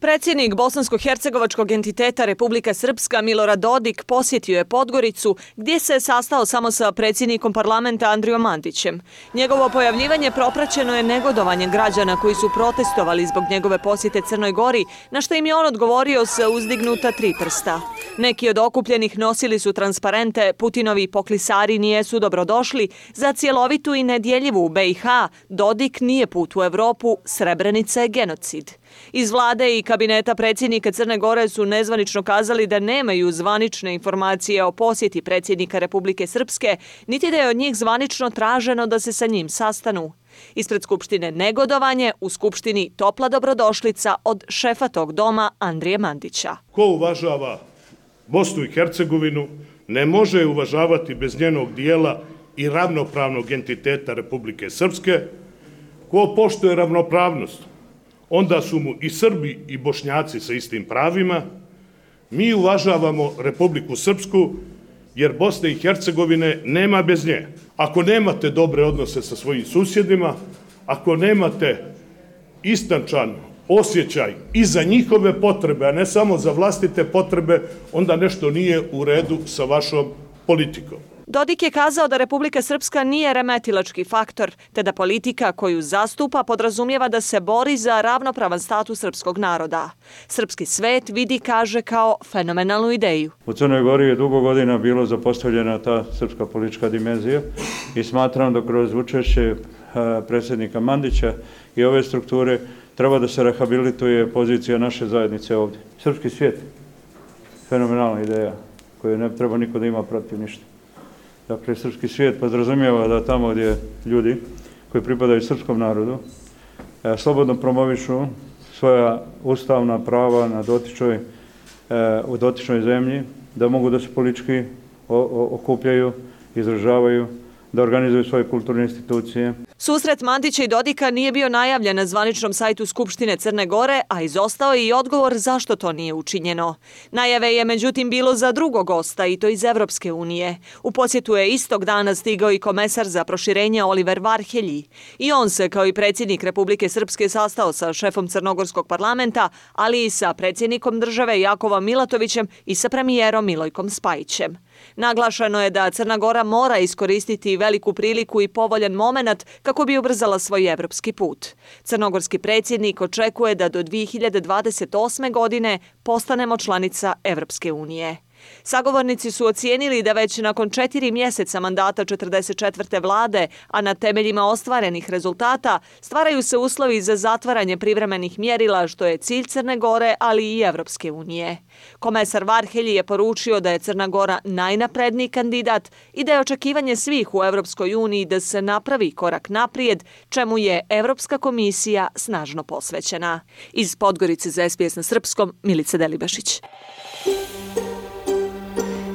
Predsjednik Bosansko-Hercegovačkog entiteta Republika Srpska Milorad Dodik posjetio je Podgoricu gdje se je sastao samo sa predsjednikom parlamenta Andrijom Mandićem. Njegovo pojavljivanje propraćeno je negodovanje građana koji su protestovali zbog njegove posjete Crnoj Gori, na što im je on odgovorio sa uzdignuta tri prsta. Neki od okupljenih nosili su transparente, Putinovi poklisari nijesu dobrodošli, za cjelovitu i nedjeljivu BiH Dodik nije put u Evropu, Srebrenica je genocid. Iz vlade i kabineta predsjednika Crne Gore su nezvanično kazali da nemaju zvanične informacije o posjeti predsjednika Republike Srpske, niti da je od njih zvanično traženo da se sa njim sastanu. Ispred Skupštine negodovanje, u Skupštini topla dobrodošlica od šefa tog doma Andrije Mandića. Ko uvažava Bosnu i Hercegovinu ne može uvažavati bez njenog dijela i ravnopravnog entiteta Republike Srpske. Ko poštuje ravnopravnost onda su mu i Srbi i Bošnjaci sa istim pravima. Mi uvažavamo Republiku Srpsku, jer Bosne i Hercegovine nema bez nje. Ako nemate dobre odnose sa svojim susjedima, ako nemate istančan osjećaj i za njihove potrebe, a ne samo za vlastite potrebe, onda nešto nije u redu sa vašom politikom. Dodik je kazao da Republika Srpska nije remetilački faktor, te da politika koju zastupa podrazumijeva da se bori za ravnopravan status srpskog naroda. Srpski svet vidi, kaže, kao fenomenalnu ideju. U Crnoj Gori je dugo godina bilo zapostavljena ta srpska politička dimenzija i smatram da kroz učešće eh, predsjednika Mandića i ove strukture treba da se rehabilituje pozicija naše zajednice ovdje. Srpski svijet, fenomenalna ideja koju ne treba niko da ima protiv ništa. Dakle, srpski svijet podrazumijeva da tamo gdje ljudi koji pripadaju srpskom narodu e, slobodno promovišu svoja ustavna prava na dotičoj, e, u dotičnoj zemlji, da mogu da se politički okupljaju, izražavaju, da organizuju svoje kulturne institucije. Susret Mandića i Dodika nije bio najavljen na zvaničnom sajtu Skupštine Crne Gore, a izostao je i odgovor zašto to nije učinjeno. Najave je međutim bilo za drugog gosta i to iz Evropske unije. U posjetu je istog dana stigao i komesar za proširenje Oliver Varhelji. I on se, kao i predsjednik Republike Srpske, sastao sa šefom Crnogorskog parlamenta, ali i sa predsjednikom države Jakova Milatovićem i sa premijerom Milojkom Spajićem. Naglašeno je da Crna Gora mora iskoristiti veliku priliku i povoljan moment kako bi ubrzala svoj evropski put. Crnogorski predsjednik očekuje da do 2028. godine postanemo članica Evropske unije. Sagovornici su ocijenili da već nakon četiri mjeseca mandata 44. vlade, a na temeljima ostvarenih rezultata, stvaraju se uslovi za zatvaranje privremenih mjerila, što je cilj Crne Gore, ali i Evropske unije. Komesar Varhelji je poručio da je Crna Gora najnapredniji kandidat i da je očekivanje svih u Evropskoj uniji da se napravi korak naprijed, čemu je Evropska komisija snažno posvećena. Iz Podgorice za SPS na Srpskom, Milica Delibašić.